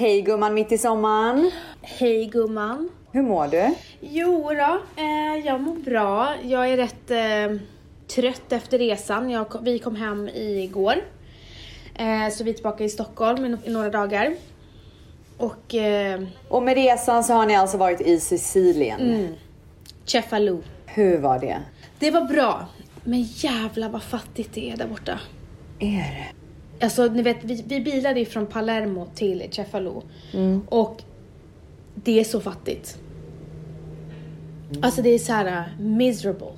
Hej gumman mitt i sommaren. Hej gumman. Hur mår du? Jo då, eh, jag mår bra. Jag är rätt eh, trött efter resan. Jag, vi kom hem igår. Eh, så vi är tillbaka i Stockholm i, några dagar. Och eh, Och med resan så har ni alltså varit i Sicilien. Mm. Cefalù. Hur var det? Det var bra. Men jävlar vad fattigt det är där borta. Är det? Alltså ni vet, vi, vi bilade från Palermo till Cefalù. Och det är så fattigt. Alltså det är så här uh, miserable.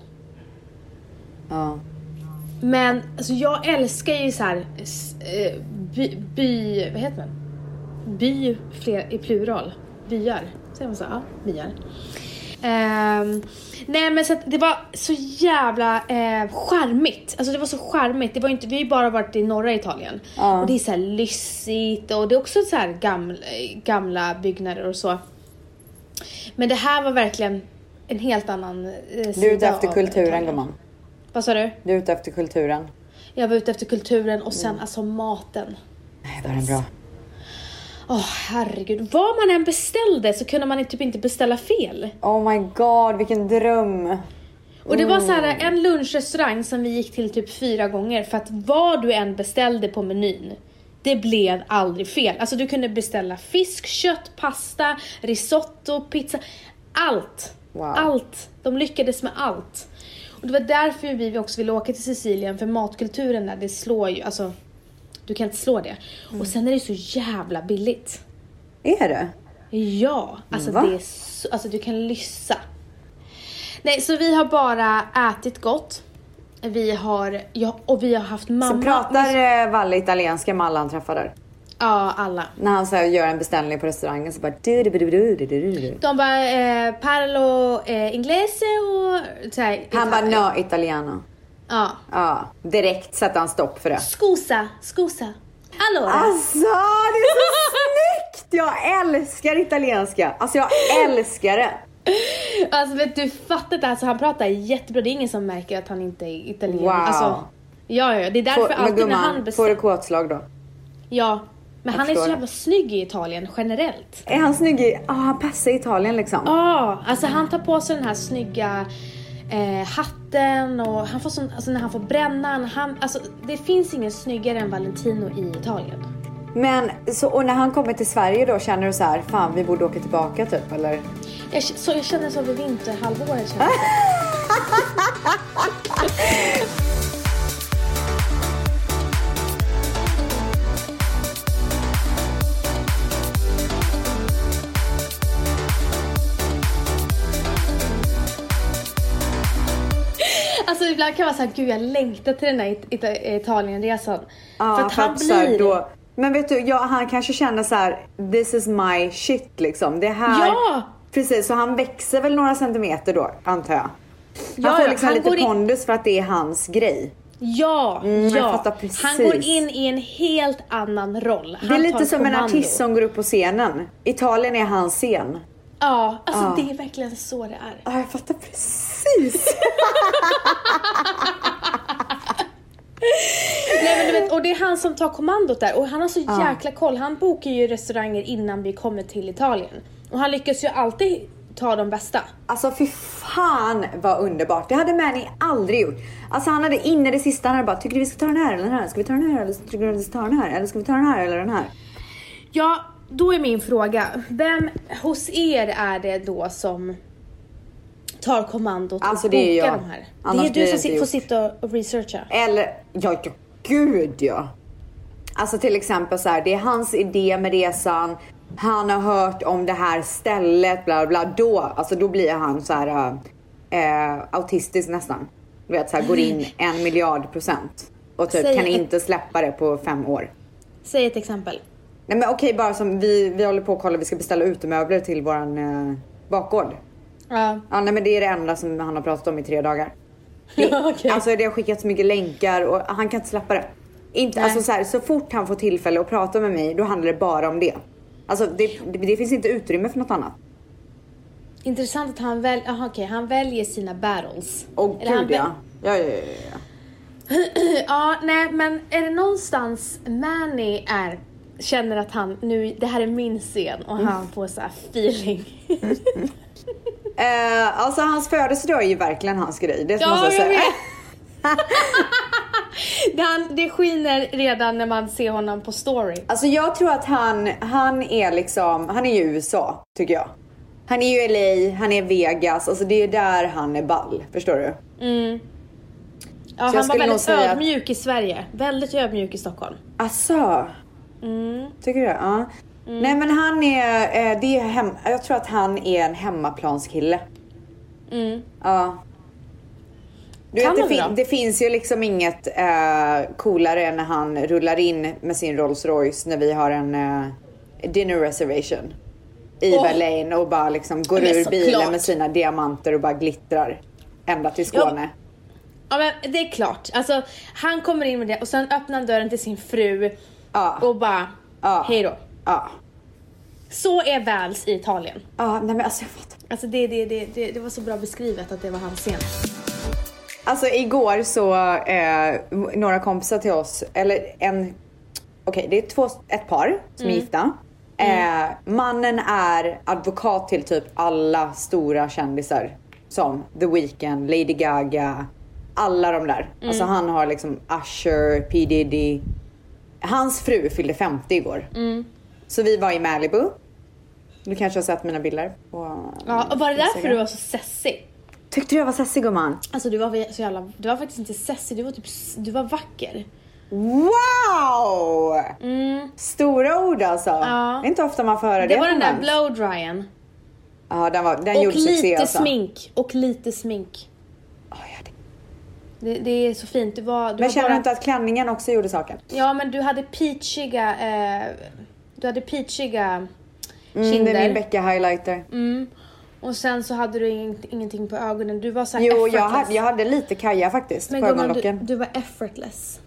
Ja. Men alltså jag älskar ju så här eh, by, by, vad heter man? By fler, i plural. Byar. Säger man så? Ja, byar. Ehm, nej men så att det var så jävla eh, charmigt. Alltså det var så charmigt. Det var inte, vi har ju bara varit i norra Italien. Ja. Och det är så här lyssigt och det är också så här gamla, gamla byggnader och så. Men det här var verkligen en helt annan eh, Du är ute efter kulturen gumman. Vad sa du? Du är ute efter kulturen. Jag var ute efter kulturen och sen alltså maten. Nej, var den bra? Åh herregud, vad man än beställde så kunde man typ inte beställa fel. Oh my god, vilken dröm. Och det var så här en lunchrestaurang som vi gick till typ fyra gånger för att vad du än beställde på menyn det blev aldrig fel. Alltså du kunde beställa fisk, kött, pasta, risotto, pizza. Allt! Wow. Allt! De lyckades med allt. Och det var därför vi också ville åka till Sicilien för matkulturen där det slår ju, alltså du kan inte slå det. Och sen är det så jävla billigt. Är det? Ja, alltså Va? det är så, alltså du kan lyssa. Nej, så vi har bara ätit gott. Vi har, ja, och vi har haft mamma. Så pratar eh, Valle italienska med alla han träffar där? Ja, alla. När han så gör en beställning på restaurangen så bara du, du, du, du, du, du, du. De bara eh, parlo eh, inglese och så här, Han bara no italiano. Ja. Ja, direkt satte han stopp för det. Scusa, scusa. Allora. Alltså det är så snyggt! Jag älskar italienska. Alltså jag älskar det. Alltså vet du, fattar inte, alltså han pratar jättebra. Det är ingen som märker att han inte är italienare. Wow. Alltså, ja, ja, det är därför Får, alltid när han gumman, får bestämmer. du kåtslag då? Ja, men Jag han är så jävla snygg i Italien generellt. Är han snygg i... Ja, han passar i Italien liksom. Ja, alltså han tar på sig den här snygga eh, hatten och han får sån, alltså när han får brännan, han, alltså det finns ingen snyggare än Valentino i Italien. Men så, och när han kommer till Sverige då känner du så här, fan vi borde åka tillbaka typ eller? Jag, så, jag känner så vid vinterhalvåret känner jag. ibland kan jag vara såhär, gud jag längtar till den här It- Ita- Italienresan. Ja, för att han här blir... då, men vet du, ja, han kanske känner så här: this is my shit liksom. Det här. Ja! Precis, så han växer väl några centimeter då antar jag. Han Ja, får liksom han lite går in- pondus för att det är hans grej. Ja, Mm, ja. Han går in i en helt annan roll. Han det är lite som en kommando. artist som går upp på scenen. Italien är hans scen. Ja, alltså Ja. det är verkligen så det är. Ja, jag fattar precis. Nej, men du vet, och det är han som tar kommandot där och han har så jäkla koll. Han bokar ju restauranger innan vi kommer till Italien. Och han lyckas ju alltid ta de bästa. Alltså fy fan vad underbart. Det hade Manny aldrig gjort. Alltså han hade in i det sista, han hade bara tycker du vi ska ta den här eller den här? Ska vi ta den här eller du vi ska ta den här? Eller ska vi ta den här eller den här? Ja, då är min fråga. Vem hos er är det då som tar kommandot Alltså, och bokar de här? Annars det är du som inte sit- får sitta och researcha? Eller, ja, ja gud ja. Alltså till exempel så här, det är hans idé med resan. Han har hört om det här stället, bla bla bla. Då, alltså då blir han så här äh, autistisk nästan. Du vet så här, går in en miljard procent. Och typ Säg kan ett- inte släppa det på fem år. Säg ett exempel. Nej men okej, bara som vi, vi håller på att kolla, vi ska beställa utemöbler till våran eh, bakgård. Ja. Ja, nej men det är det enda som han har pratat om i tre dagar. Det, Okej. Alltså det har skickats mycket länkar och han kan inte släppa det. Inte, Nej. alltså så, här, så fort han får tillfälle att prata med mig, då handlar det bara om det. Alltså det, det, det finns inte utrymme för något annat. Intressant att han, väl, aha, okej, han väljer sina battles. Åh Eller han gud ja. Ja, ja, ja, ja. ja, nej men är det någonstans Manny är känner att han, nu, det här är min scen och han får så här feeling. Eh, alltså hans födelsedag är ju verkligen hans grej. Det Ja, måste jag säga. det, han, det skiner redan när man ser honom på story. Alltså jag tror att han, han är liksom, han är ju USA tycker jag. Han är ju LA, han är Vegas, alltså det är där han är ball. Förstår du? Ja, han var väldigt säga att- ödmjuk i Sverige. Väldigt ödmjuk i Stockholm. Asså? Tycker du? Ja. Nej men han är, eh, det är hem, jag tror att han är en hemmaplanskille. Ja. Du Kan vet, det, det fin- det finns ju liksom inget eh, coolare än när han rullar in med sin Rolls Royce när vi har en eh, dinner reservation i Åh. Berlin och bara liksom går ur bilen med sina diamanter och bara glittrar ända till Skåne. Ja men det är klart. Alltså han kommer in med det och sen öppnar han dörren till sin fru Ja. och bara Ja. hej då. Ja. Så är Vals i Italien. Ja, nej men alltså jag fattar. Alltså det, det, det, det, det var så bra beskrivet att det var hans scen. Alltså igår så, eh, några kompisar till oss, eller en, okej det är två, ett par som är gifta. Eh, mannen är advokat till typ alla stora kändisar. Som The Weeknd, Lady Gaga, alla de där. Alltså han har liksom Usher, P Diddy. Hans fru fyllde 50 igår. Så vi var i Malibu. Du kanske har sett mina bilder på Ja, och var det därför du var så sessig? Tyckte du jag var sessig gumman? Alltså du var så jävla, du var faktiskt inte sessig, du var typ, du var vacker. Wow! Stora ord alltså. Ja. Det är inte ofta man får höra det. Det var den där blowdryen. Ja, den, var, den Och gjorde succé lite alltså. smink. Och lite smink. Det- Det, det är så fint. Du var, du Men känner bara... du inte att klänningen också gjorde saken? Ja men du hade peachiga, eh, du hade peachiga Mm, det kinder. är min Becka highlighter. Mm. Och sen så hade du ing, ingenting på ögonen. Du var så här Jo, jag effortless. hade, jag hade lite kaja faktiskt Men på gumman, du, ögonlocken. du var effortless.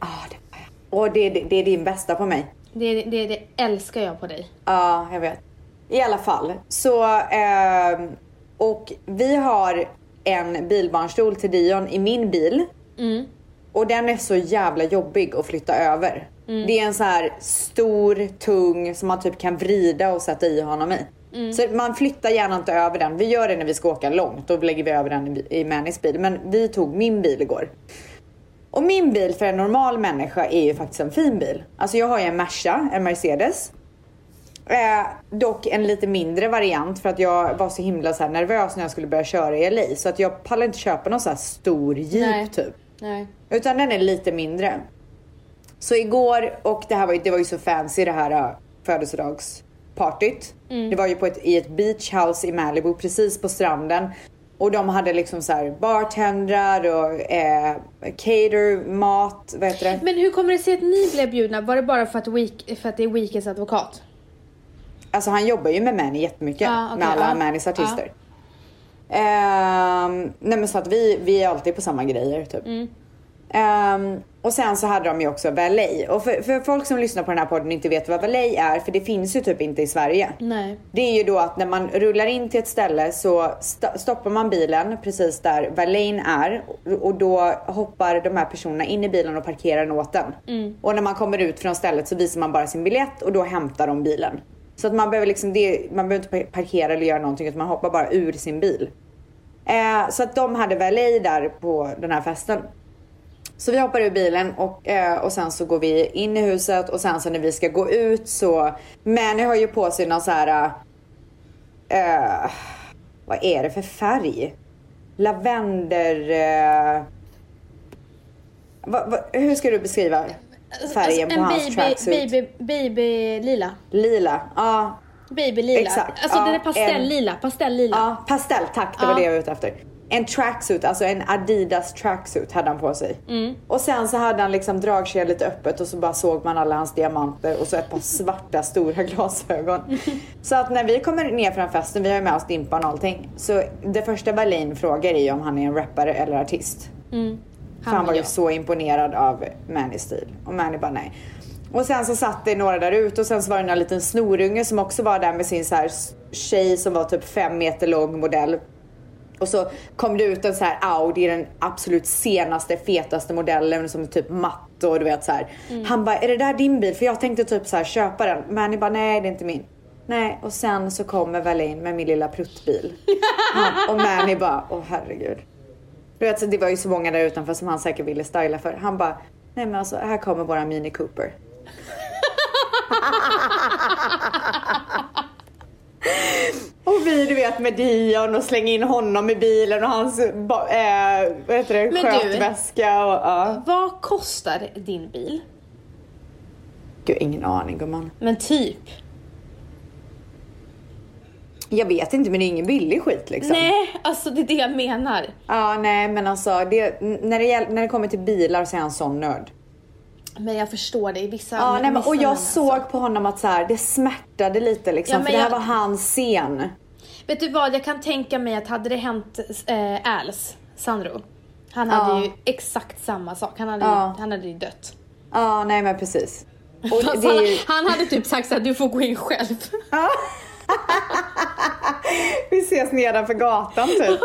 Ja, det var jag. Och det, det, det är din bästa på mig. Det, det, det älskar jag på dig. Ja, jag vet. I alla fall. Så, ehm, och vi har en bilbarnstol till Dion i min bil. Mm. Och den är så jävla jobbig att flytta över. Det är en så här stor, tung som man typ kan vrida och sätta i honom i. Så man flyttar gärna inte över den. Vi gör det när vi ska åka långt. Då lägger vi över den i, i Mannys bil. Men vi tog min bil igår. Och min bil för en normal människa är ju faktiskt en fin bil. Alltså jag har ju en Merca, en Mercedes. Eh, dock en lite mindre variant för att jag var så himla så nervös när jag skulle börja köra i LA. Så att jag pallade inte köpa någon så här stor jeep Nej. typ. Nej. Utan den är lite mindre. Så igår, och det här var ju, det var ju så fancy det här uh, födelsedagspartyt. Det var ju på ett, i ett beach house i Malibu precis på stranden. Och de hade liksom så här bartendrar och eh, cater, mat, vad heter det? Men hur kommer det sig att ni blev bjudna? Var det bara för att, week, för att det är Weekends advokat? Alltså han jobbar ju med Manny jättemycket. Ja, okej, med alla ja. Mannys artister. Ehm, nej men så att vi, vi är alltid på samma grejer typ. Mm. Ehm, och sen så hade de ju också valet. Och för, för folk som lyssnar på den här podden inte vet vad valet är, för det finns ju typ inte i Sverige. Nej. Det är ju då att när man rullar in till ett ställe så st- stoppar man bilen precis där valein är och då hoppar de här personerna in i bilen och parkerar den åt den. Och när man kommer ut från stället så visar man bara sin biljett och då hämtar de bilen. Så att man behöver liksom det, man behöver inte parkera eller göra någonting utan man hoppar bara ur sin bil. Eh, så att de hade valet där på den här festen. Så vi hoppar ur bilen och, eh, och sen så går vi in i huset och sen så när vi ska gå ut så Manny har ju på sig någon så här. Eh, vad är det för färg? Lavender... Eh, va, va, hur ska du beskriva färgen Alltså, på hans baby, tracksuit? baby, baby lila. Lila. Ja, Babylila. Exakt, Alltså ja, den är pastellila. Pastellila. Ja, pastell, tack. Det var det jag var ute efter. En tracksuit, alltså en Adidas tracksuit hade han på sig. Mm. Och sen så hade han liksom dragkedjan lite öppet och så bara såg man alla hans diamanter och så ett par svarta stora glasögon. Så att när vi kommer ner från festen, vi har ju med oss dimpan och allting. Så det första Berlin frågar är ju om han är en rappare eller artist. Mm. För han var ju så imponerad av Mannys stil. Och Manny bara nej. Och sen så satt det några där ute och sen så var det en liten snorunge som också var där med sin så här tjej som var typ fem meter lång modell. Och så kom det ut en så här Audi, den absolut senaste, fetaste modellen som är typ matt och du vet så här. Han bara, är det där din bil? För jag tänkte typ så här köpa den. Men bara, nej det är inte min. Nej, och sen så kommer Wallin med min lilla pruttbil. Han, och Mani bara, åh herregud. Du vet, så det var ju så många där utanför som han säkert ville styla för. Han bara, nej men alltså här kommer våra Mini Cooper. Och vi du vet med Dion och slänga in honom i bilen och hans eh, vad heter det, Men skötväska och ja. Vad kostar din bil? Gud ingen aning gumman. Men typ. Jag vet inte men det är ingen billig skit liksom. Nej, alltså det är det jag menar. Ja nej men alltså det, när, det, när det kommer till bilar så är han sån nörd. Men jag förstår det i vissa Ja, nej, men, och jag såg alltså. på honom att så här, det smärtade lite liksom. Ja, för det här jag- var hans scen. Vet du vad, jag kan tänka mig att hade det hänt eh, Als, Sandro, han hade Ja. ju exakt samma sak. Han hade, Ja. ju, han hade ju dött. Ja, nej men precis. Ju, han, han hade typ sagt såhär, du får gå in själv. vi ses nedanför gatan typ.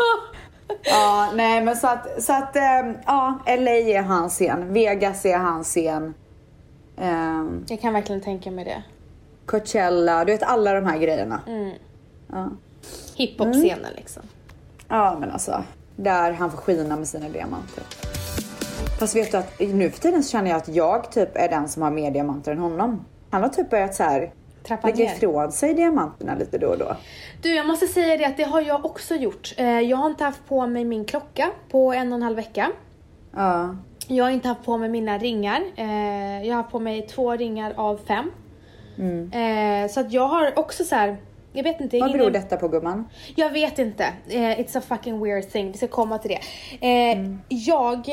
Ja, nej men så att, så att ehm, ja, LA är hans scen. Vegas är hans scen. Ehm, Jag kan verkligen tänka mig det. Coachella, du vet alla de här grejerna. Mm. Ja. Hiphop-scenen liksom. ja, men alltså. Där han får skina med sina diamanter. Fast vet du att nu för tiden så känner jag att jag typ är den som har mer diamanter än honom. Han har typ börjat så här Trappa lägga ner. ifrån sig diamanterna lite då och då. Du, jag måste säga det att det har jag också gjort. Eh, Jag har inte haft på mig min klocka på en och en halv vecka. Ja. Jag har inte haft på mig mina ringar. Eh, Jag har haft på mig två ringar av fem. Eh, Så att jag har också så här. Jag vet inte. Vad beror detta på gumman? Jag vet inte. It's a fucking weird thing. Vi ska komma till det. Eh, Jag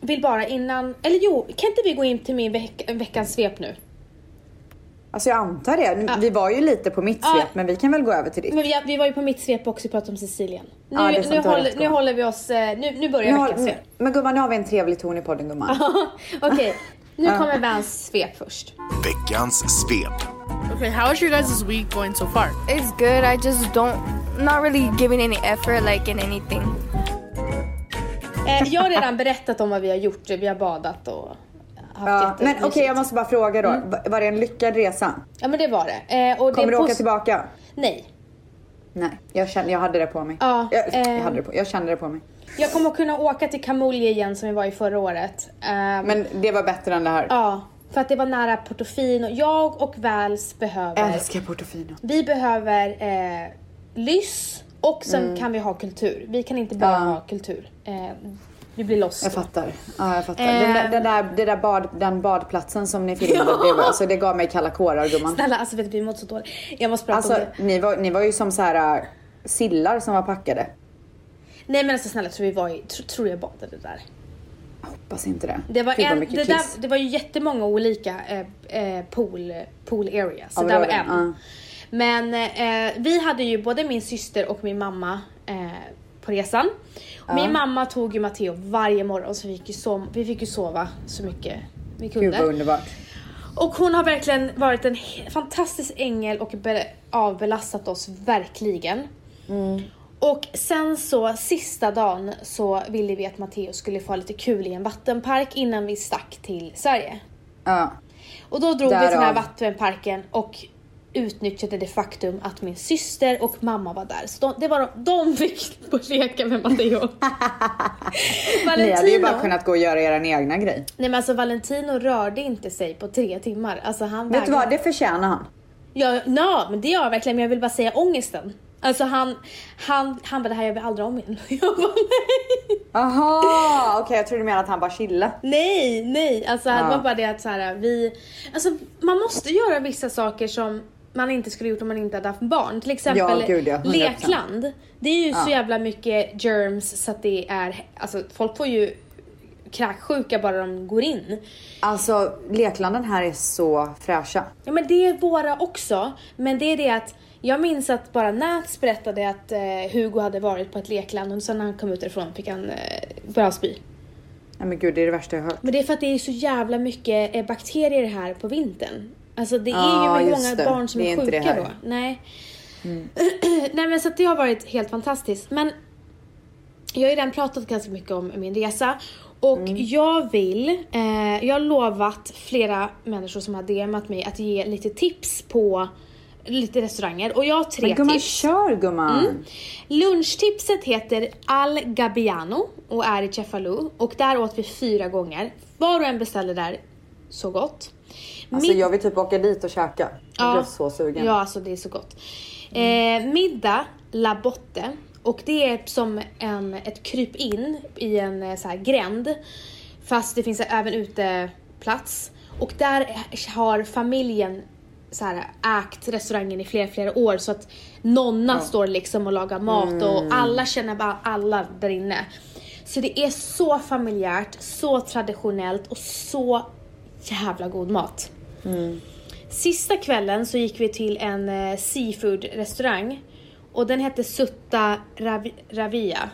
vill bara innan, eller jo, kan inte vi gå in till min veck, veckans svep nu? Alltså jag antar det. Ja. Vi var ju lite på mitt Ja. svep men vi kan väl gå över till ditt. Men vi, vi var ju på mitt svep också och pratade om Sicilien. Nu, Ja, sant, nu, har håller, nu håller vi oss, eh, nu, nu börjar Nu veckans svep. men gumman nu har vi en trevlig ton i podden gumman. Okej, nu kommer Vans svep först. Veckans svep. Okay, how is your guys' week going so far? It's good. I just don't, not really giving any effort like in anything. Eh, jag har redan berättat om vad vi har gjort. Vi har badat och Ja, men okej jag måste bara fråga då. Mm. Va- Var det en lyckad resa? Ja men det var det. Eh, och Kommer det du åka tillbaka? Nej. Nej, jag, kände, jag hade det på mig. Ja, jag, eh. jag, hade det på, jag kände det på mig. Jag kommer kunna åka till Camoglia igen som vi var i förra året. Eh, Men det var bättre än det här. Ja, för att det var nära Portofino. Jag och Vals behöver... Älskar Portofino. Vi behöver eh, lyss och sen kan vi ha kultur. Vi kan inte bara Mm. Ja. ha kultur. Vi blir loss Jag fattar. Ja, jag fattar. Eh. Den, där, den, där, det där bad, den badplatsen som ni filmade, det, var, alltså, det gav mig kalla kårar gumman. Snälla, alltså vet du, vi mådde så dåligt. Jag måste prata Alltså, om det. ni var, ni var ju som så här äh, sillar som var packade. Nej men alltså snälla, tror vi var i, tro, tror jag badade där. Hoppas inte det. Det var, en, det, där, det var ju jättemånga olika eh, eh, pool, pool areas. Så Ja, det där var det en. det. Men eh, vi hade ju både min syster och min mamma eh, på resan. Och Min mamma tog ju Matteo varje morgon så vi fick ju, sov, vi fick ju sova så mycket vi Gud kunde. vad underbart. Och hon har verkligen varit en fantastisk ängel och be- avbelastat oss verkligen. Och sen så sista dagen så ville vi att Matteo skulle få ha lite kul i en vattenpark innan vi stack till Sverige. Ja. Och då drog vi till den här Därav. vattenparken och utnyttjade det faktum att min syster och mamma var där. Så de, det var de, de fick leka med Matteo. Ni hade ju bara kunnat gå och göra er egna grej. Nej men alltså Valentino rörde inte sig på tre timmar. Alltså han Vet du vad, det förtjänar han. Ja, no, men det gör jag verkligen, men jag vill bara säga ångesten. Alltså han, han, han bara det här gör vi aldrig om igen. Jag bara nej. Aha, okej jag tror du menar att han bara chilla. Nej, nej. Alltså det Ja. var bara det att så här, vi, alltså man måste göra vissa saker som man inte skulle gjort om man inte hade haft barn. Till exempel Ja, gud, ja. 100%. lekland. Det är ju så Ja. jävla mycket germs så att det är, alltså folk får ju kräksjuka bara de går in. Alltså leklanden här är så fräscha. Ja men det är våra också. Men det är det att jag minns att bara Nats berättade att eh, Hugo hade varit på ett lekland och sen när han kom ut därifrån fick han eh, börja spy. Nej men gud det är det värsta jag har hört. Men det är för att det är så jävla mycket eh, bakterier här på vintern. Alltså det är Ja, ju många det. barn som är, är sjuka då. Nej. Nej men så att det har varit helt fantastiskt. Men jag har ju redan pratat ganska mycket om min resa. Och Mm. jag vill, eh, jag har lovat flera människor som har DMat mig att ge lite tips på lite restauranger. Och jag har tre Men gumman, tips. kör gumman. Lunchtipset heter Al Gabbiano och är i Cefalù. Och där åt vi fyra gånger. Var och en beställde där, så gott. Alltså Mid- jag vill typ åka dit och käka. Jag blev så sugen. Ja, alltså det är så gott. Eh, middag, La Botte. Och det är som en, ett kryp in i en eh, så här gränd. Fast det finns även uteplats. Och där har familjen så här, ägt restaurangen i flera, flera år så att nonna står liksom och lagar mat och alla känner bara alla där inne. Så det är så familjärt, så traditionellt och så jävla god mat. Sista kvällen så gick vi till en eh, seafood-restaurang och den hette Sutta Ravi- Ravia.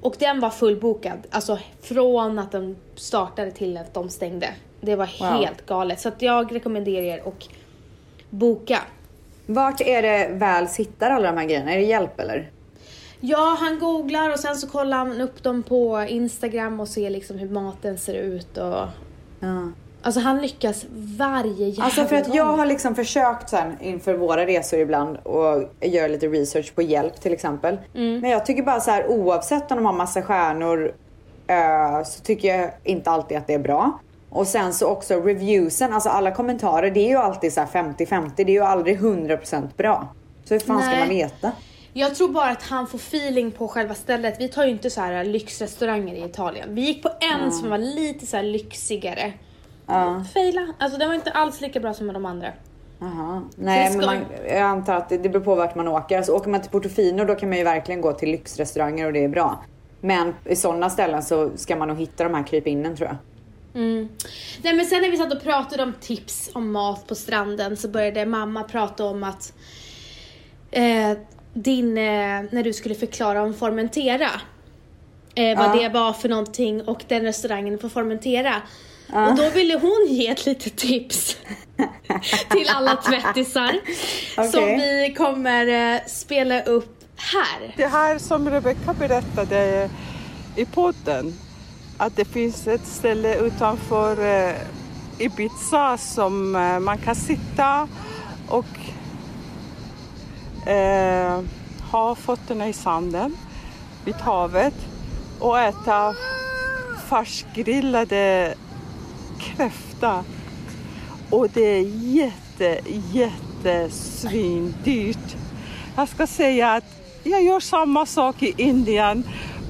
Och den var fullbokad, alltså från att den startade till att de stängde. Det var Wow. helt galet. Så jag rekommenderar er att boka. Vart är det väl sitter alla de här grejerna? Är det hjälp eller? Ja, han googlar och sen så kollar han upp dem på Instagram och ser liksom hur maten ser ut och... Ja. Alltså han lyckas varje jävla Alltså för att jag gång. har liksom försökt sen inför våra resor ibland och göra lite research på hjälp till exempel. Mm. Men jag tycker bara så här oavsett om de har massa stjärnor eh, så tycker jag inte alltid att det är bra. Och sen så också reviewsen, alltså alla kommentarer det är ju alltid så här 50-50. Det är ju aldrig 100% bra. Så hur fan ska Nej. man veta? Jag tror bara att han får feeling på själva stället. Vi tar ju inte så här lyxrestauranger i Italien. Vi gick på en som var lite så lyxigare. Ja. Faila. Alltså den var inte alls lika bra som de andra. Jaha. Nej, men man, jag antar att det, det beror på vart man åker. Alltså, åker man till Portofino då kan man ju verkligen gå till lyxrestauranger och det är bra. Men i sådana ställen så ska man nog hitta de här krypinnen tror jag. Nej men sen när vi satt och pratade om tips om mat på stranden så började mamma prata om att eh, din, eh, när du skulle förklara om Formentera. Eh, vad Ja. det var för någonting och den restaurangen på Formentera. Och då ville hon ge ett litet tips till alla tvättisar. Som Okej. vi kommer eh, spela upp här. Det här som Rebecca berättade i podden, att det finns ett ställe utanför eh, Ibiza som eh, man kan sitta och eh, ha fötterna i sanden vid havet och äta färskgrillade kräfta. Och det är jätte, jättesvindyrt. Jag ska säga att jag gör samma sak i Indien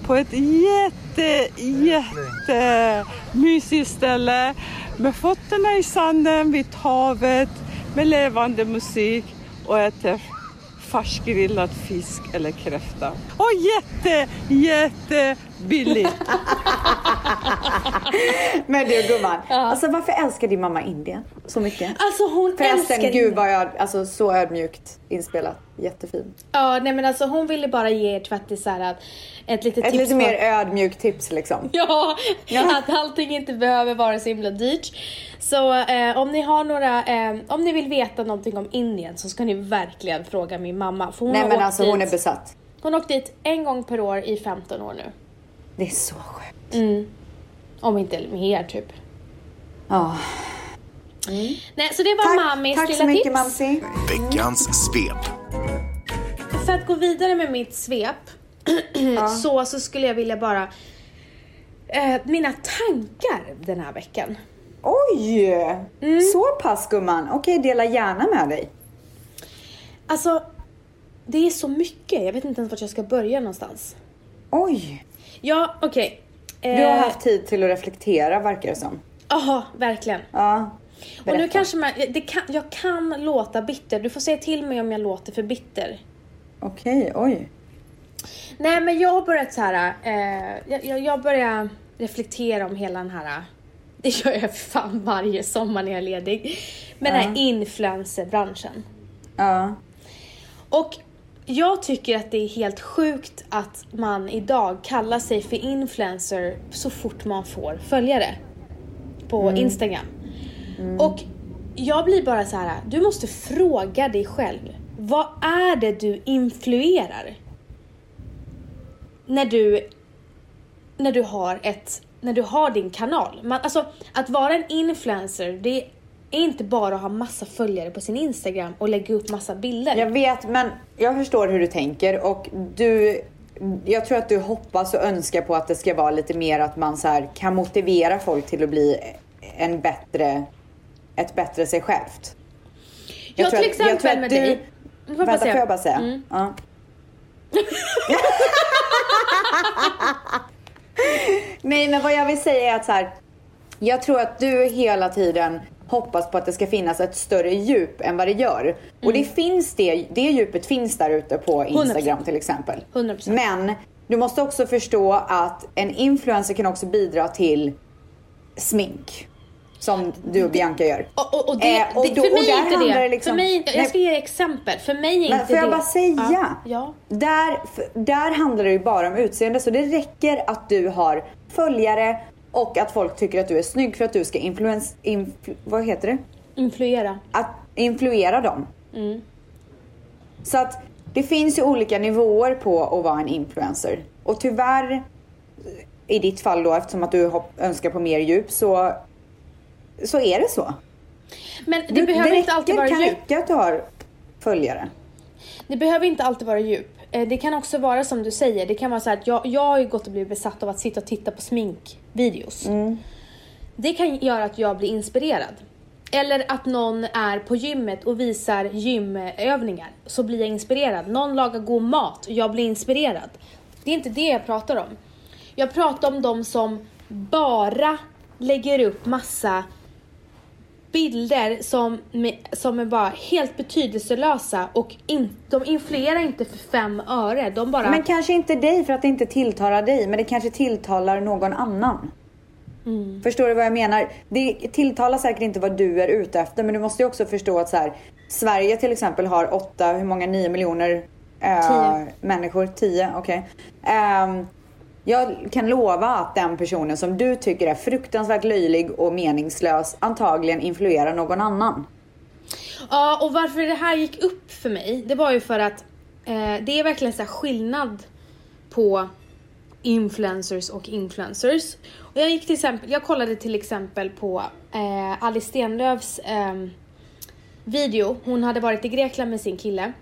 på ett jätte, jätte mysigt ställe med fötterna i sanden vid havet med levande musik och äter färskgrillad fisk eller kräfta. Och jätte, jätte billigt. Men du gumman, alltså varför älskar din mamma Indien så mycket? Alltså hon Förresten, älskar gud vad jag, alltså så ödmjukt inspelat. Jättefin. Ja, nej men alltså hon ville bara ge er tvättisar att- ett litet Ett tips lite på- mer ödmjukt tips liksom. Ja, Ja. att allting inte behöver vara så himla dyrt. Så eh, om ni har några, eh, om ni vill veta någonting om Indien så ska ni verkligen fråga min mamma. För hon Nej men alltså hon dit, är besatt. hon har åkt dit en gång per år i 15 år nu. Det är så sjukt. Om inte mer typ. Ja. Nej, så det var Tack, mammis tack lilla så mycket tips. Mamsi. Veckans svep. För att gå vidare med mitt svep så, så skulle jag vilja bara eh, mina tankar den här veckan. Oj! Mm. Så pass gumman. Okej, dela gärna med dig. Alltså, det är så mycket. Jag vet inte ens vart jag ska börja någonstans. Oj! Ja, okej. Du har Eh, haft tid till att reflektera verkar det som. Jaha, verkligen. Ja. Och Berätta. nu kanske man, det kan, jag kan låta bitter. Du får säga till mig om jag låter för bitter. Okej, oj. Nej men jag har börjat så här. Eh, jag, jag- börjar reflektera om hela den här. Det gör jag fan varje sommar när jag är ledig. Men den här influencerbranschen. Ja. Och jag tycker att det är helt sjukt att man idag kallar sig för influencer så fort man får följare på Instagram. Och jag blir bara så här, du måste fråga dig själv. Vad är det du influerar? När du när du har ett, när du har din kanal. Man, alltså att vara en influencer, det är inte bara att ha massa följare på sin Instagram och lägga upp massa bilder. Jag vet, men jag förstår hur du tänker och du jag tror att du hoppas och önskar på att det ska vara lite mer att man så kan motivera folk till att bli en bättre, ett bättre sig självt. ja, tror till att- jag tror exempel att med du- dig. Får jag Vänta, får jag bara säga? Mm. Ja. Nej, men vad jag vill säga är att så här, jag tror att du hela tiden hoppas på att det ska finnas ett större djup än vad det gör. Och det finns det, det djupet finns där ute på Instagram 100%. till exempel. 100%. Men du måste också förstå att en influencer kan också bidra till smink. Som du och Bianca gör. Och, och, och det, Eh, och det, då- för mig är inte det. det liksom- för mig, jag ska ge exempel. För mig är Men inte får jag det... bara säga? Ja. Där, där handlar det ju bara om utseende. Så det räcker att du har följare och att folk tycker att du är snygg för att du ska influens... Influ, vad heter det? Influera. Att influera dem. Mm. Så att det finns ju olika nivåer på att vara en influencer. Och tyvärr, i ditt fall då, eftersom att du önskar på mer djup, så, så är det så. Men det Du- behöver det inte alltid räcker- vara kan djup. räcka att du har följare. Det behöver inte alltid vara djup. Eh, Det kan också vara som du säger, det kan vara så att jag, jag har ju gått och blivit besatt av att sitta och titta på sminkvideos. Det kan göra att jag blir inspirerad. Eller att någon är på gymmet och visar gymövningar, så blir jag inspirerad. Någon lagar god mat och jag blir inspirerad. Det är inte det jag pratar om. Jag pratar om de som bara lägger upp massa bilder som, som är bara helt betydelselösa och in, de influerar inte för fem öre. De bara... Men kanske inte dig för att det inte tilltalar dig, men det kanske tilltalar någon annan. Mm. Förstår du vad jag menar? Det tilltalar säkert inte vad du är ute efter, men du måste ju också förstå att så här, Sverige till exempel har åtta, hur många, nio miljoner eh, Tio. människor? Tio, okej. Ehm, jag kan lova att den personen som du tycker är fruktansvärt löjlig och meningslös antagligen influerar någon annan. Ja, och varför det här gick upp för mig, det var ju för att eh, det är verkligen så skillnad på influencers och influencers. Och jag gick till exempel, jag kollade till exempel på eh, Alice Stenlöfs ehm, video. Hon hade varit i Grekland med sin kille.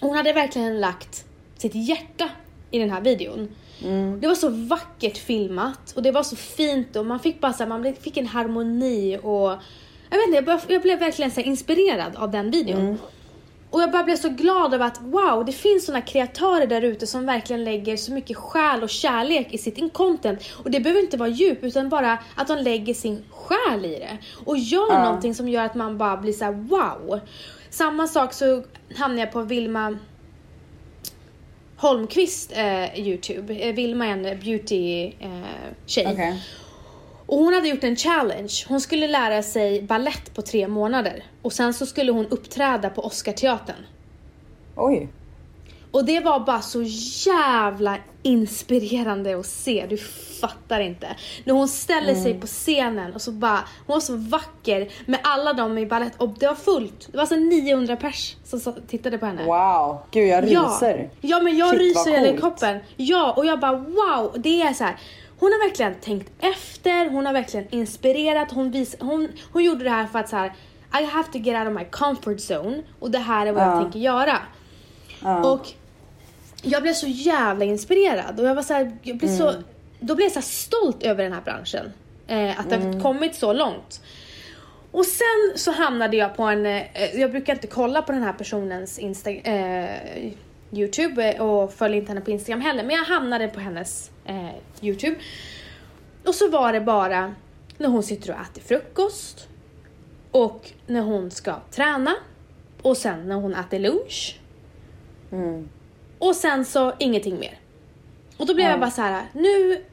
Hon hade verkligen lagt sitt hjärta i den här videon. Det var så vackert filmat och det var så fint och man fick bara så här, man fick en harmoni och jag vet inte, jag, bara, jag blev verkligen så inspirerad av den videon. Och jag bara blev så glad över att wow, det finns såna kreatörer där ute som verkligen lägger så mycket själ och kärlek i sitt content. Och det behöver inte vara djup utan bara att de lägger sin själ i det. Och gör någonting som gör att man bara blir så här: wow. Samma sak så hamnade jag på Vilma Holmqvist eh, Youtube. Eh, Vilma är en beauty eh, tjej. Okej. Och hon hade gjort en challenge. Hon skulle lära sig ballett på tre månader. Och sen så skulle hon uppträda på Oscarteatern. Oj. Och det var bara så jävla inspirerande att se, du fattar inte. När hon ställer sig på scenen och så bara, hon var så vacker med alla dem i ballett och det var fullt. Det var så 900 pers som tittade på henne. Wow. Gud, jag Ja, ryser. ja men jag Shit, ryser hela kroppen. Ja, och jag bara wow, det är så här. Hon har verkligen tänkt efter, hon har verkligen inspirerat, hon, vis, hon, hon gjorde det här för att så här. I have to get out of my comfort zone och det här är vad jag Ja. tänker göra. Och jag blev så jävla inspirerad och jag var så här, jag blev så, då blev jag så stolt över den här branschen. Eh, att det har kommit så långt. Och sen så hamnade jag på en, eh, jag brukar inte kolla på den här personens Insta, eh, Youtube och följer inte henne på Instagram heller, men jag hamnade på hennes eh, Youtube. Och så var det bara när hon sitter och äter frukost och när hon ska träna och sen när hon äter lunch. Och sen så ingenting mer. Och då blev jag bara så här: nu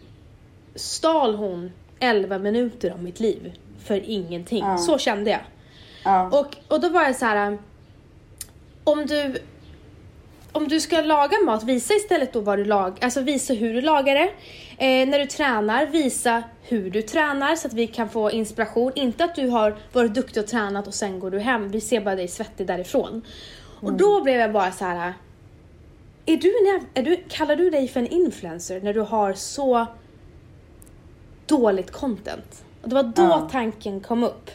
stal hon 11 minuter av mitt liv för ingenting. Så kände jag. Ja. Och, och då var jag så här. Om du om du ska laga mat, visa istället då vad du lagar, alltså visa hur du lagar det. Eh, när du tränar, visa hur du tränar så att vi kan få inspiration. Inte att du har varit duktig och tränat och sen går du hem, vi ser bara dig svettig därifrån. Och då blev jag bara så här. Är du, en, är du, kallar du dig för en influencer när du har så dåligt content. Och det var då Ja. tanken kom upp.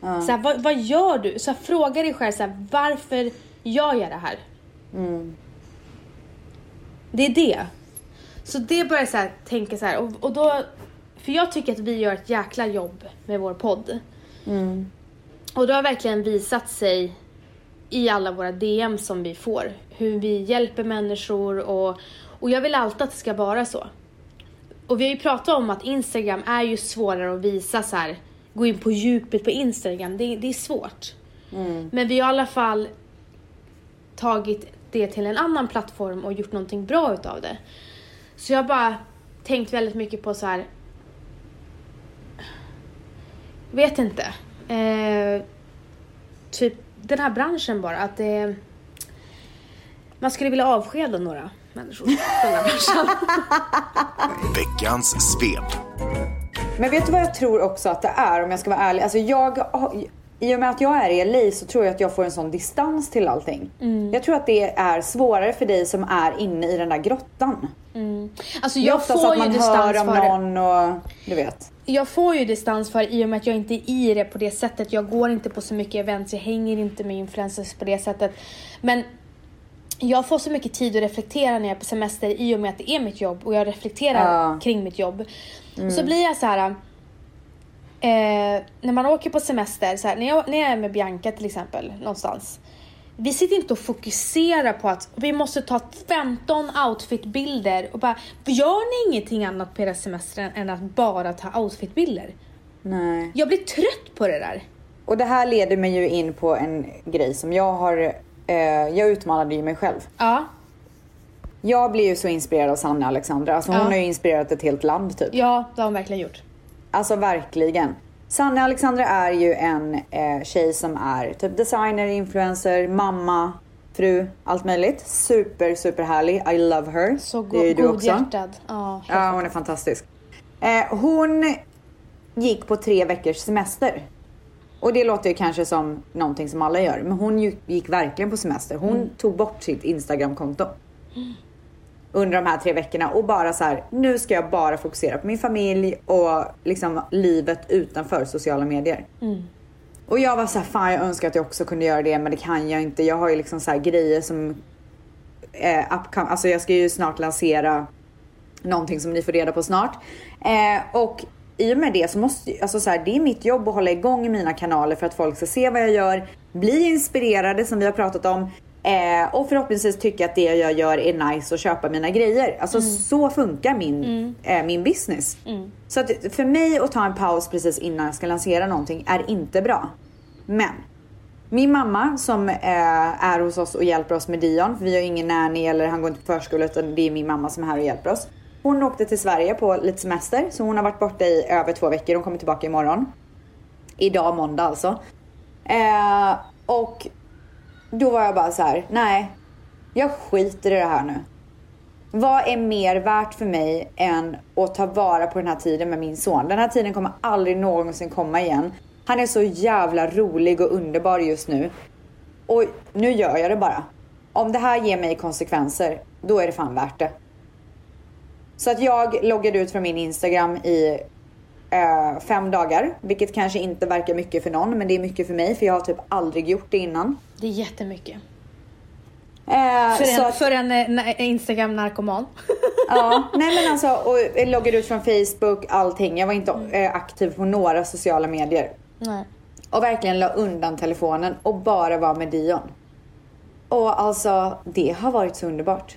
Så här, vad, vad gör du? Så här, fråga dig själv så här, varför gör jag det här? Det är det. Så det börjar jag så tänka så här, och, och då, för jag tycker att vi gör ett jäkla jobb med vår podd. Och det har verkligen visat sig i alla våra DM som vi får. Hur vi hjälper människor och, och jag vill alltid att det ska vara så. Och vi har ju pratat om att Instagram är ju svårare att visa så här, gå in på djupet på Instagram. Det, det är svårt. Men vi har i alla fall tagit det till en annan plattform och gjort någonting bra utav det. Så jag har bara tänkt väldigt mycket på så här. Vet inte. Eh, typ den här branschen bara. Att det, man skulle vilja avskeda några människor från den här branschen. Veckans svep. Men vet du vad jag tror också att det är om jag ska vara ärlig? Alltså jag, I och med att jag är i LA så tror jag att jag får en sån distans till allting. Jag tror att det är svårare för dig som är inne i den där grottan. Alltså Det är jag oftast får att ju man distans hör om för någon och du vet. Jag får ju distans för i och med att jag inte är i det på det sättet. Jag går inte på så mycket events, jag hänger inte med influencers på det sättet. Men jag får så mycket tid att reflektera när jag är på semester i och med att det är mitt jobb och jag reflekterar Ja. kring mitt jobb. Så blir jag så här. Eh, när man åker på semester, så här, när, jag, när jag är med Bianca till exempel någonstans. Vi sitter inte och fokuserar på att vi måste ta 15 outfitbilder och bara, gör ni ingenting annat på era semester än att bara ta outfitbilder? Nej. Jag blir trött på det där. Och det här leder mig ju in på en grej som jag har, eh, jag utmanade ju mig själv. Ja, Jag blir ju så inspirerad av Sanna Alexandra. Alltså hon Ja. har ju inspirerat ett helt land typ. ja det har hon verkligen gjort. Alltså verkligen. Sanna Alexandra är ju en eh, tjej som är typ designer, influencer, mamma, fru, allt möjligt. Super, super härlig. I love her. Så det är go- du också. godhjärtad. Ja, helt Ja, hon är fantastisk. Eh, hon gick på tre veckors semester. Och det låter ju kanske som någonting som alla gör. Men hon gick verkligen på semester. Hon Mm. tog bort sitt Instagramkonto. Under de här tre veckorna och bara så här, nu ska jag bara fokusera på min familj och liksom livet utanför sociala medier. Mm. Och jag var så här, fan jag önskar att jag också kunde göra det men det kan jag inte. Jag har ju liksom så här grejer som eh, upcom- alltså jag ska ju snart lansera någonting som ni får reda på snart. Eh, och i och med det så måste alltså så här, det är mitt jobb att hålla igång mina kanaler för att folk ska se vad jag gör, bli inspirerade som vi har pratat om eh, och förhoppningsvis tycka att det jag gör är nice och köpa mina grejer. Alltså så funkar min, eh, min business. Så att för mig att ta en paus precis innan jag ska lansera någonting är inte bra. Men min mamma som eh, är hos oss och hjälper oss med Dion, för vi har ingen nanny eller han går inte på förskola utan det är min mamma som är här och hjälper oss. Hon åkte till Sverige på lite semester så hon har varit borta i över två veckor. Hon kommer tillbaka imorgon. Idag måndag alltså. Eh, och då var jag bara så här: nej, jag skiter i det här nu. Vad är mer värt för mig än att ta vara på den här tiden med min son? Den här tiden kommer aldrig någonsin komma igen. Han är så jävla rolig och underbar just nu. Och nu gör jag det bara. Om det här ger mig konsekvenser, då är det fan värt det. Så att jag loggade ut från min Instagram i eh, fem dagar. Vilket kanske inte verkar mycket för någon, men det är mycket för mig. För jag har typ aldrig gjort det innan. Det är jättemycket. Eh, För så en, att- för en eh, na- Instagram-narkoman. Ja, nej men alltså och jag loggade ut från Facebook, allting. Jag var inte eh, aktiv på några sociala medier. Nej. Och verkligen la undan telefonen och bara var med Dion. Och alltså, det har varit så underbart.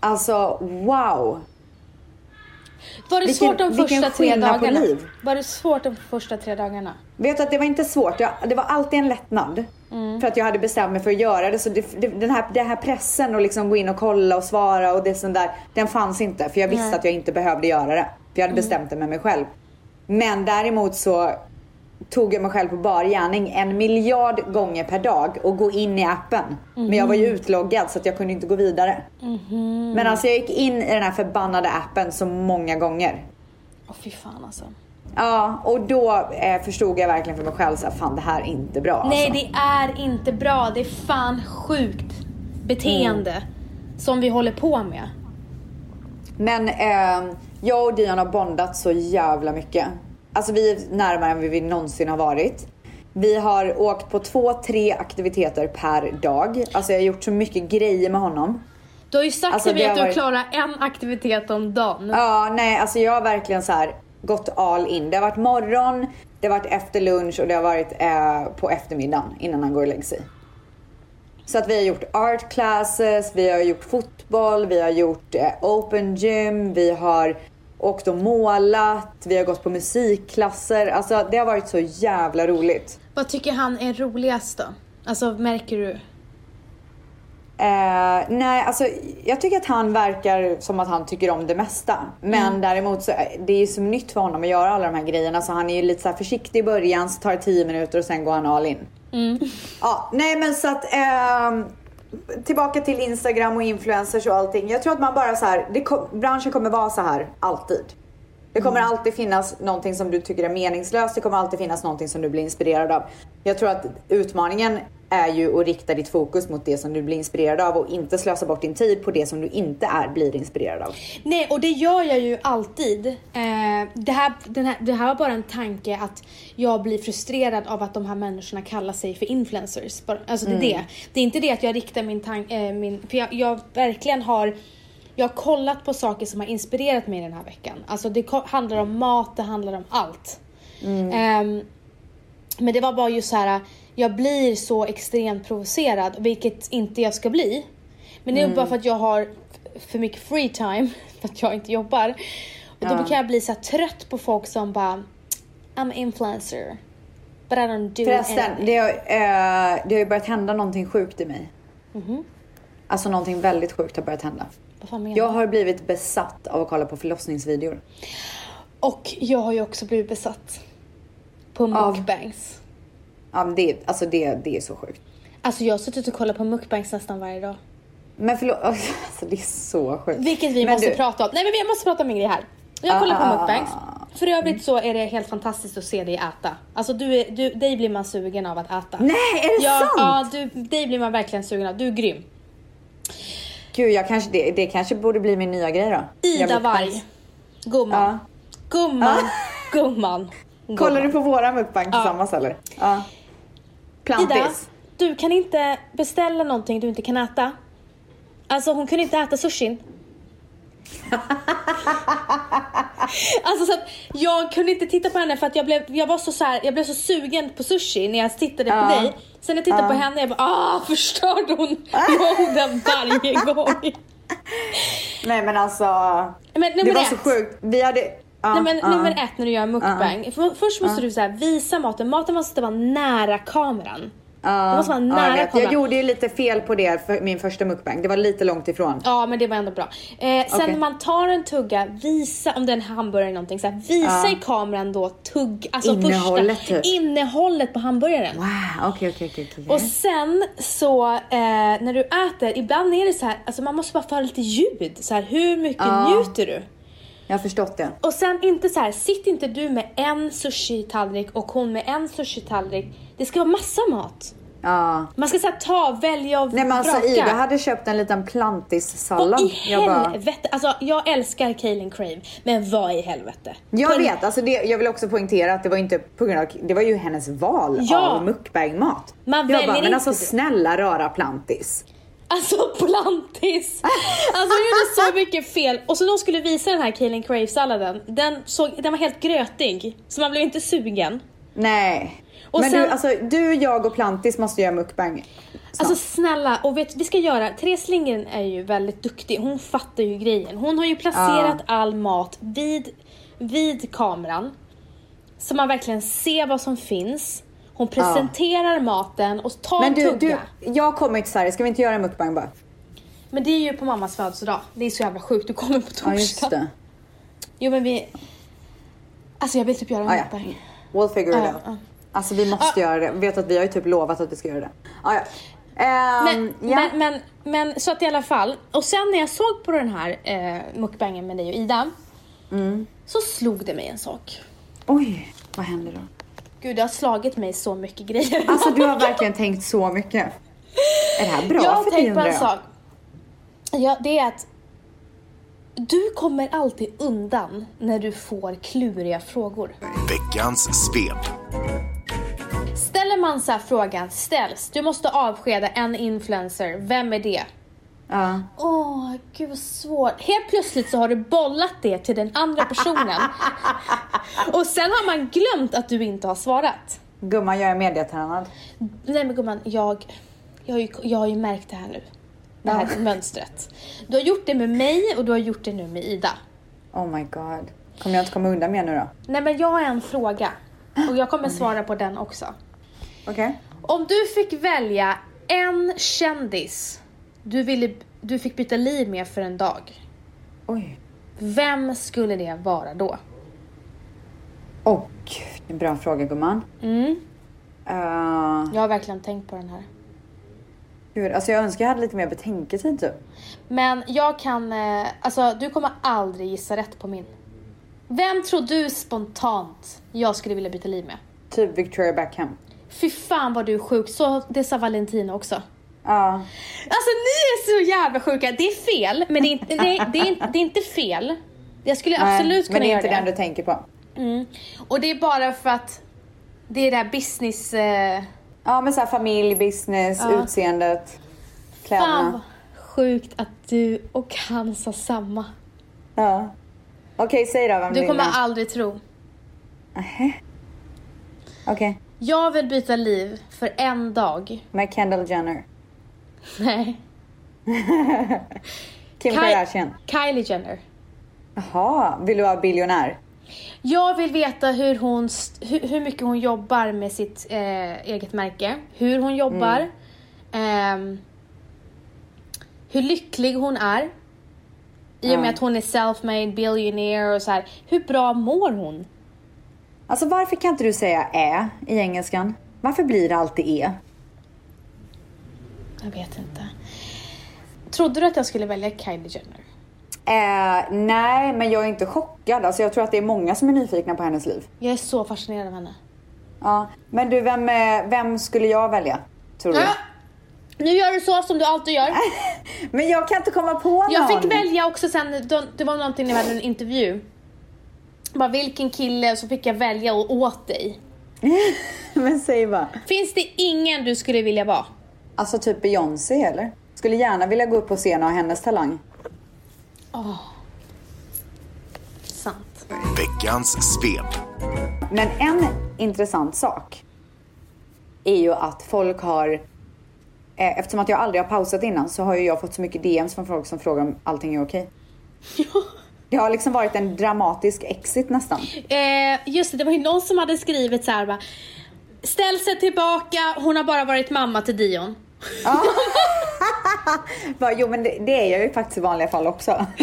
Alltså, wow! Var det Vilken- svårt de första tre dagarna? liv. Var det svårt de första tre dagarna? Vet du att det var inte svårt. Jag, det var alltid en lättnad. För att jag hade bestämt mig för att göra det. Så det, det, den, här, den här pressen att liksom gå in och kolla och svara och det sånt där. Den fanns inte. För jag visste att jag inte behövde göra det. För jag hade bestämt det med mig själv. Men däremot så tog jag mig själv på bar gärning en miljard gånger per dag och gå in i appen. Men jag var ju utloggad så att jag kunde inte gå vidare. Men alltså jag gick in i den här förbannade appen så många gånger. Åh fy fan alltså. Ja, och då eh, förstod jag verkligen för mig själv så här, fan det här är inte bra. Nej alltså. det är inte bra. Det är fan sjukt beteende Mm. som vi håller på med. Men eh, jag och Dion har bondat så jävla mycket. Alltså vi är närmare än vi någonsin har varit. Vi har åkt på två, tre aktiviteter per dag. Alltså jag har gjort så mycket grejer med honom. Du har ju sagt Alltså, till mig att du varit- klarar en aktivitet om dagen. Ja, nej, alltså jag har verkligen så här gått all in. Det har varit morgon, det har varit efter lunch och det har varit eh, på eftermiddagen innan han går och lägger sig. Så att vi har gjort art classes, vi har gjort fotboll, vi har gjort eh, open gym, vi har åkt och målat, vi har gått på musikklasser. Alltså det har varit så jävla roligt. Vad tycker han är roligast då? Alltså märker du? Eh, nej, alltså jag tycker att han verkar som att han tycker om det mesta. Men däremot så det är ju så nytt för honom att göra alla de här grejerna så han är ju lite så här försiktig i början så tar det 10 minuter och sen går han all in. Ja, nej men så att ehm, tillbaka till Instagram och influencers och allting. Jag tror att man bara så här, det branschen kommer vara så här alltid. Det kommer alltid finnas någonting som du tycker är meningslöst. Det kommer alltid finnas någonting som du blir inspirerad av. Jag tror att utmaningen är ju att rikta ditt fokus mot det som du blir inspirerad av och inte slösa bort din tid på det som du inte är blir inspirerad av. Nej, och det gör jag ju alltid. Eh, det, här, den här, det här var bara en tanke att jag blir frustrerad av att de här människorna kallar sig för influencers. Alltså det är det. Det är inte det att jag riktar min tanke, eh, min, för jag, jag verkligen har jag har kollat på saker som har inspirerat mig den här veckan. Alltså det handlar om mat, det handlar om allt. Ehm, men det var bara just så här. Jag blir så extremt provocerad, vilket inte jag ska bli. Men det är bara för att jag har för mycket free time, för att jag inte jobbar. Och då Ja. kan jag bli så trött på folk som bara I'm influencer. But I don't do Förresten, anything. det har, eh, det har ju börjat hända någonting sjukt i mig. Alltså någonting väldigt sjukt har börjat hända. Vad fan menar Jag har blivit besatt av att kolla på förlossningsvideor. Och jag har ju också blivit besatt. På mukbangs. Ja, men det, alltså det, det är så sjukt. Alltså jag har suttit och kollat på mukbangs nästan varje dag. Men förlåt, alltså det är så sjukt. Vilket vi Men måste du- prata om. Nej men vi måste prata om en grej här. Jag kollar på Ah, ah, mukbangs. För övrigt så är det helt fantastiskt att se dig äta. Alltså du är, du, dig blir man sugen av att äta. Nej, är det ja, sant? Ja, du, dig blir man verkligen sugen av. Du är grym. Gud, jag kanske, det, det kanske borde bli min nya grej då. Jag Ida Varg. Gumman. Ja. Gumman. Gumman. Kollar du Gumman. på våra mukbang tillsammans eller? Ja. Ida, Plantis. du kan inte beställa någonting du inte kan äta. Alltså hon kunde inte äta sushin. alltså så att jag kunde inte titta på henne för att jag blev, jag var så, så här, jag blev så sugen på sushi när jag tittade på Ja. dig. Sen när jag tittade Ja. på henne jag bara ah förstörde hon den varje gång. Nej men alltså. Men det var ett. så sjukt. Vi hade... Ja, Nej, men, ja. Nummer ett när du gör mukbang. För, först måste du så här, visa maten. Maten måste vara nära kameran. Ja, måste vara nära jag, kameran. jag gjorde ju lite fel på det för min första mukbang. Det var lite långt ifrån. Ja men det var ändå bra. Eh, sen Okej. när man tar en tugga, visa om det är en hamburgare eller någonting, så här, visa i kameran då tugg, alltså Innehållet, första, typ. innehållet på hamburgaren. Wow, okej okej okej. okej. Och sen så eh, när du äter, ibland är det så här, alltså man måste bara få lite ljud. Så här, hur mycket njuter du? Jag har förstått det. Och sen inte så här, sitt inte du med en sushi-tallrik och hon med en sushi-tallrik. Det ska vara massa mat. Ja. Man ska så här, ta, välja och Nej men alltså. Ida hade köpt en liten plantissallad. Vad i Jag bara- helvete? Alltså jag älskar Kaelin Crave, men vad i helvete? Jag På- vet, alltså det, jag vill också poängtera att det var inte på grund av, det var ju hennes val Ja. av mukbang-mat. Man jag väljer bara, men inte alltså det. snälla röra plantis. Alltså plantis! Alltså jag gjorde så mycket fel. Och så när de skulle visa den här Kaelin Crave-salladen, den, såg, den var helt grötig. Så man blev inte sugen. Nej. Och men sen- du, alltså du, jag och plantis måste göra mukbang. Alltså snälla, och vet vi ska göra, Therese Lindgren är ju väldigt duktig, hon fattar ju grejen. Hon har ju placerat all mat vid, vid kameran. Så man verkligen ser vad som finns. Hon presenterar maten och tar men en du, tugga. du, jag kommer till Sverige, ska vi inte göra en mukbang bara? Men det är ju på mammas födelsedag. Det är så jävla sjukt, du kommer på torsdag. Ja just det. Jo men vi... Alltså jag vill typ göra en Ah, ja. mukbang. We'll figure it Ja, out. ja. Alltså vi måste Ah. göra det. Vet att vi har ju typ lovat att vi ska göra det. Ah, ja. Ehm, Men, ja. men, men, men så att i alla fall. Och sen när jag såg på den här eh, mukbangen med dig och Ida. Mm. Så slog det mig en sak. Oj, vad händer då? Gud det har slagit mig så mycket grejer. Alltså du har verkligen tänkt så mycket. Är det här bra jag har för dig tänkt på undrar en jag? sak. Ja, det är att Du kommer alltid undan när du får kluriga frågor. Veckans svep. Ställer man så här frågan ställs, du måste avskeda en influencer, vem är det? Ja. Åh, gud vad svårt. Helt plötsligt så har du bollat det till den andra personen. Och sen har man glömt att du inte har svarat. Gumman, jag är medietränad. Nej men gumman, jag, jag, har ju, jag har ju märkt det här nu. Det här mönstret. Du har gjort det med mig och du har gjort det nu med Ida. Oh my god. Kommer jag inte komma undan mer nu då? Nej men jag har en fråga. Och jag kommer svara på den också. Okej. Om du fick välja en kändis du, ville, du fick byta liv med för en dag. Oj. Vem skulle det vara då? Gud, en bra fråga gumman. Mm. Uh, Jag har verkligen tänkt på den här. gud, alltså jag önskar jag hade lite mer betänketid typ. Men jag kan, eh, alltså du kommer aldrig gissa rätt på min. Vem tror du spontant jag skulle vilja byta liv med? Typ Victoria Beckham. Fy fan vad du är sjuk, så det sa Valentina också. Ja. Alltså ni är så jävla sjuka, det är fel, men det är inte, nej, det är, det är inte fel. Jag skulle Nej, absolut kunna Men det är göra inte det. den du tänker på. Mm. Och det är bara för att det är det här business... Eh, Ja men såhär familj, business, Ja. utseendet, fan kläderna. vad sjukt att du och han sa samma. Ja. Okej, säg då vem Du du kommer aldrig tro. Okej, Jag vill byta liv för en dag. med Kendall Jenner. Nej. Kim Ky- Kardashian. Kylie Jenner. Jaha, vill du vara biljonär? Jag vill veta hur, hon, hur, hur mycket hon jobbar med sitt eh, eget märke. Hur hon jobbar. ehm, hur lycklig hon är. I och med att hon är self-made billionaire och så här. Hur bra mår hon? Alltså varför kan inte du säga ä i engelskan? Varför blir det alltid e? Jag vet inte. Trodde du att jag skulle välja Kylie Jenner? Eh, nej, men jag är inte chockad. Alltså jag tror att det är många som är nyfikna på hennes liv. Jag är så fascinerad av henne. Ja, men du, vem, eh, vem skulle jag välja? Tror du? Ah! Nu gör du så som du alltid gör. Men jag kan inte komma på någon. Jag fick välja också sen, det var någonting när vi hade en intervju. Bara vilken kille, så fick jag välja och åt dig. men säg bara. Finns det ingen du skulle vilja vara? Alltså typ Beyoncé eller? Skulle gärna vilja gå upp på scen och ha hennes talang. Sant. Veckans svep. Men en intressant sak är ju att folk har, eh, eftersom att jag aldrig har pausat innan så har ju jag fått så mycket DMs från folk som frågar om allting är okej. Det har liksom varit en dramatisk exit nästan. Eh, just det, det var ju någon som hade skrivit så här bara. Ställ sig tillbaka, hon har bara varit mamma till Dion. Bara, jo men det, det är jag ju faktiskt i vanliga fall också.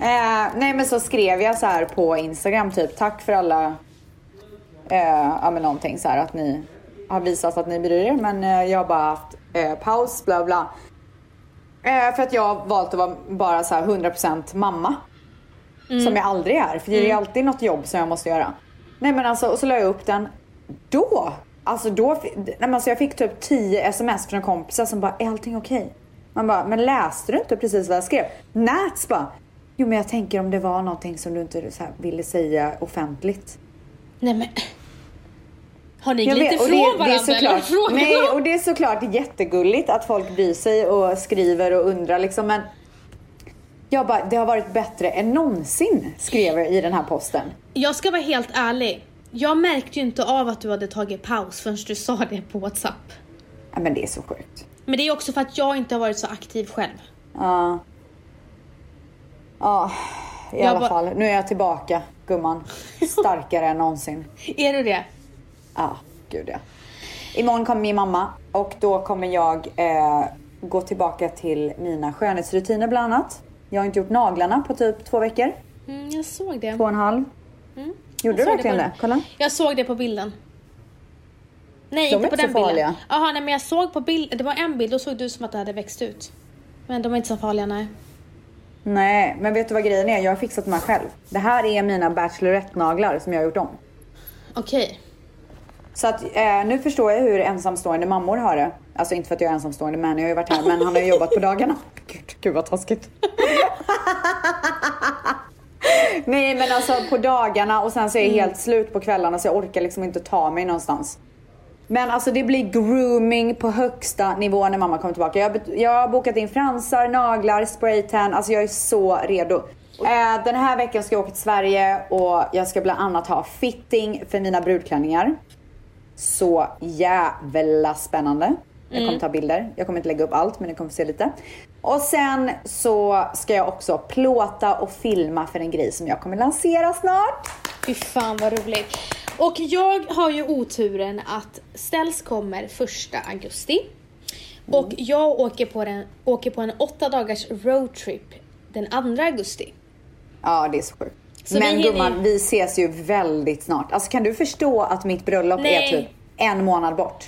eh, nej men så skrev jag så här på Instagram typ tack för alla, eh, ja men någonting så här att ni har visat att ni bryr er men eh, jag har bara haft eh, paus bla bla. Eh, för att jag har valt att vara bara så här 100% mamma. Som jag aldrig är för det är alltid något jobb som jag måste göra. Nej men alltså och så la jag upp den. Då, alltså då, nej men alltså jag fick typ 10 sms från kompisar som bara är allting okej? Man bara, men läste du inte precis vad jag skrev? Nats bara, jo men jag tänker om det var någonting som du inte så ville säga offentligt. Nej men. Har ni glidit ifrån det, det är varandra eller? såklart, Frågan nej, och det är såklart jättegulligt att folk bryr sig och skriver och undrar liksom men jag bara, det har varit bättre än någonsin skrev jag i den här posten. Jag ska vara helt ärlig. Jag märkte ju inte av att du hade tagit paus förrän du sa det på WhatsApp. Ja, men det är så sjukt. Men det är också för att jag inte har varit så aktiv själv. Ja. Ja, i Jag alla bara- fall. Nu är jag tillbaka, gumman. Starkare än någonsin. Är du det? Ja, gud ja. Imorgon kommer min mamma och då kommer jag eh, gå tillbaka till mina skönhetsrutiner bland annat. Jag har inte gjort naglarna på typ två veckor. Mm, jag såg det. Två och en halv. Mm. Gjorde du verkligen på- det? Kolla. Jag såg det på bilden. Nej, De inte på den bilden. farliga. Jaha, nej men jag såg på bild, det var en bild, då såg du som att det hade växt ut. Men de är inte så farliga, nej. Nej, men vet du vad grejen är? Jag har fixat de här själv. Det här är mina Bachelorette-naglar som jag har gjort om. Okej. Så att eh, nu förstår jag hur ensamstående mammor har det. Alltså inte för att jag är ensamstående men jag har ju varit här men han har ju jobbat på dagarna. Gud, gud vad taskigt. Nej men alltså på dagarna och sen så är jag helt slut på kvällarna så jag orkar liksom inte ta mig någonstans. Men alltså det blir grooming på högsta nivå när mamma kommer tillbaka. Jag, jag har bokat in fransar, naglar, spraytan. Alltså jag är så redo. Eh, den här veckan ska jag åka till Sverige och jag ska bland annat ha fitting för mina brudklänningar. Så jävla spännande. Jag kommer ta bilder. Jag kommer inte lägga upp allt men ni kommer få se lite. Och sen så ska jag också plåta och filma för en grej som jag kommer lansera snart. Fy fan vad roligt. Och jag har ju oturen att Ställs kommer första augusti. Och jag åker på, den, åker på en åtta dagars roadtrip den 2 augusti. Ja, det är så sjukt. Vi Men hinner- gumman, vi ses ju väldigt snart. Alltså kan du förstå att mitt bröllop Nej. är typ en månad bort?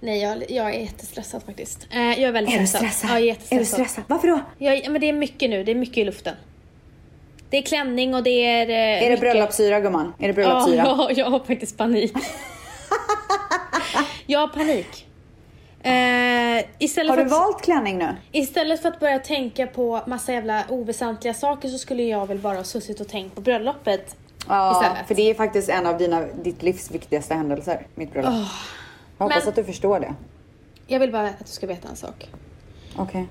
Nej, jag, jag är jättestressad faktiskt. Eh, jag är väldigt Är du stressad. stressad? Ja, jag är är jättestressad. du stressad? Varför då? Jag, men det är mycket nu, det är mycket i luften. Det är klänning och det är... Eh, Är det mycket- bröllopssyra gumman? Är det bröllopssyra? Ja, jag har faktiskt panik. jag har panik. Eh, istället, Har för du att, valt klänning nu? istället för att börja tänka på massa jävla oväsentliga saker så skulle jag väl bara ha suttit och tänkt på bröllopet Ja, istället. för det är faktiskt en av dina, ditt livs viktigaste händelser, mitt bröllop. Jag hoppas men- att du förstår det. Jag vill bara att du ska veta en sak. Okej.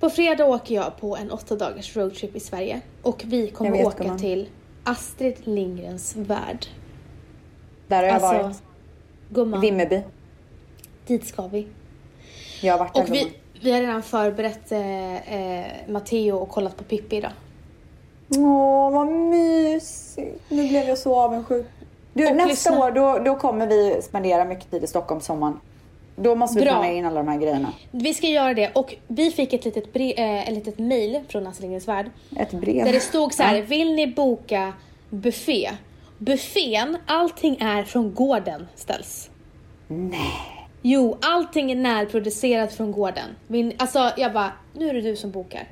På fredag åker jag på en åtta dagars roadtrip i Sverige och vi kommer vet, åka gumman. till Astrid Lindgrens värld. Där har jag Alltså, varit. gumman, Vimmerby. dit ska vi. Jag har varit där Och vi, vi har redan förberett eh, eh, Matteo och kollat på Pippi idag. Åh, vad mysigt. Nu blev jag så avundsjuk. Du, nästa lyssna. år då, då kommer vi spendera mycket tid i Stockholm sommaren. Då måste vi Bra. planera in alla de här grejerna. Vi ska göra det och vi fick ett litet, bre- eh, ett litet mail från Astrid värld. Ett brev. Där det stod så här, Ja. vill ni boka buffé? Buffén, allting är från gården ställs. Nej. Jo, allting är närproducerat från gården. Min, alltså jag bara, nu är det du som bokar.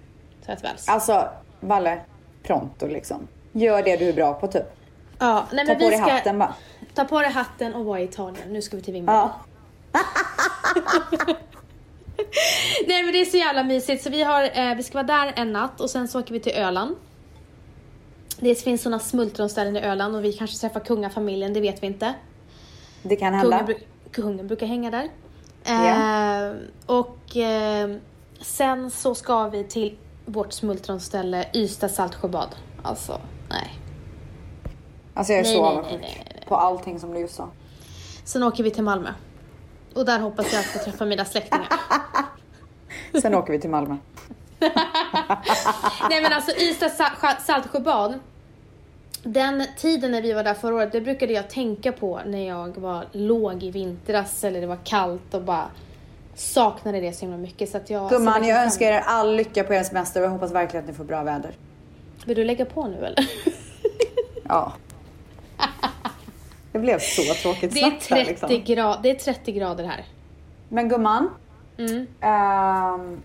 Så att väls. Alltså, Valle. Pronto liksom. Gör det du är bra på typ. Ja, nej, Ta men på dig hatten bara. ta på dig hatten och vara i Italien. Nu ska vi till Vimmerby. Ja. Nej men det är så jävla mysigt så vi, har, eh, vi ska vara där en natt och sen så åker vi till Öland. Det finns sådana smultronställen i Öland och vi kanske träffar kungafamiljen, det vet vi inte. Det kan hända. Kungen, kungen brukar hänga där. Ja. Eh, och eh, sen så ska vi till vårt smultronställe Ystad Saltsjöbad. Alltså, nej. Alltså jag är Nej, så avundsjuk på allting som du just sa. Sen åker vi till Malmö. Och där hoppas jag att få träffa mina släktingar. Sen åker vi till Malmö. Nej men alltså Ystad Sa- Saltsjöbad. Den tiden när vi var där förra året, det brukade jag tänka på när jag var låg i vintras eller det var kallt och bara saknade det så himla mycket. Så att jag Gumman, jag önskar er all lycka på er semester och jag hoppas verkligen att ni får bra väder. Vill du lägga på nu eller? Ja. Det blev så tråkigt Det är snabbt här, 30, liksom. grad, det är 30 grader här. Men gumman. Mm. ehm,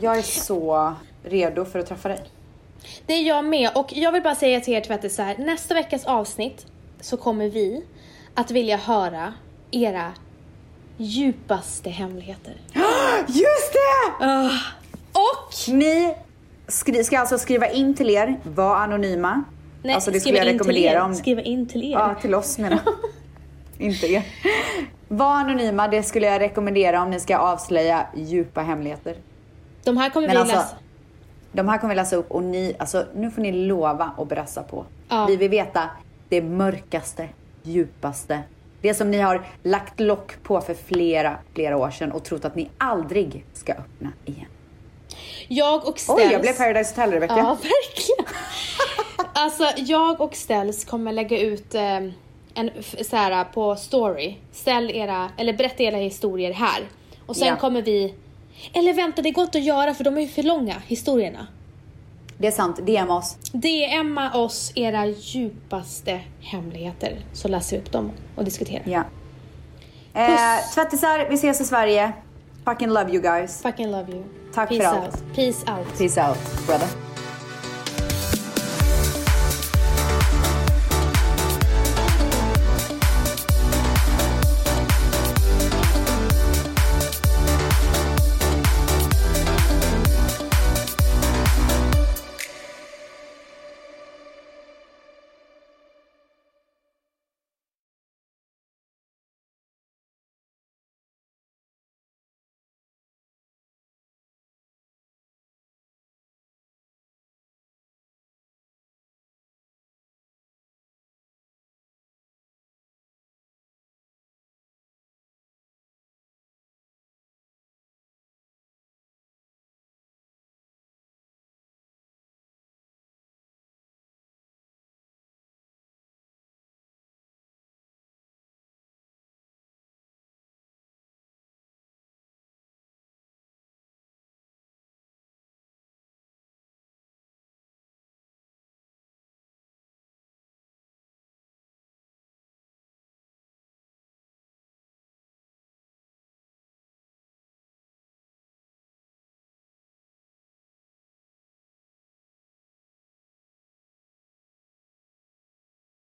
jag är så redo för att träffa dig. Det är jag med och jag vill bara säga till er tvättisar, nästa veckas avsnitt så kommer vi att vilja höra era djupaste hemligheter. Just det! Och Ni ska alltså skriva in till er, var anonyma. Nej, alltså det skulle jag rekommendera er. om... Skriva in till er. Ja, till oss menar. Inte er. Var anonyma, det skulle jag rekommendera om ni ska avslöja djupa hemligheter. De här kommer Men vi alltså, läsa. de här kommer vi läsa upp och ni, alltså nu får ni lova och brassa på. Ja. Vi vill veta det mörkaste, djupaste. Det som ni har lagt lock på för flera, flera år sedan och trott att ni aldrig ska öppna igen. Jag och Ställs... Oj, jag blev Paradise Hotel Rebecca. Ja, verkligen. alltså, jag och Ställs kommer lägga ut eh, en så här på story. Ställ era, eller berätta era historier här. Och sen Ja. kommer vi... Eller vänta, det går inte att göra för de är ju för långa, historierna. Det är sant, DM oss. DMa oss era djupaste hemligheter så läser vi upp dem och diskuterar. Ja. Eh, tvättisar, vi ses i Sverige. Fucking love you guys. Fucking love you. Tack för Peace allt. out. Peace out. Peace out, brother.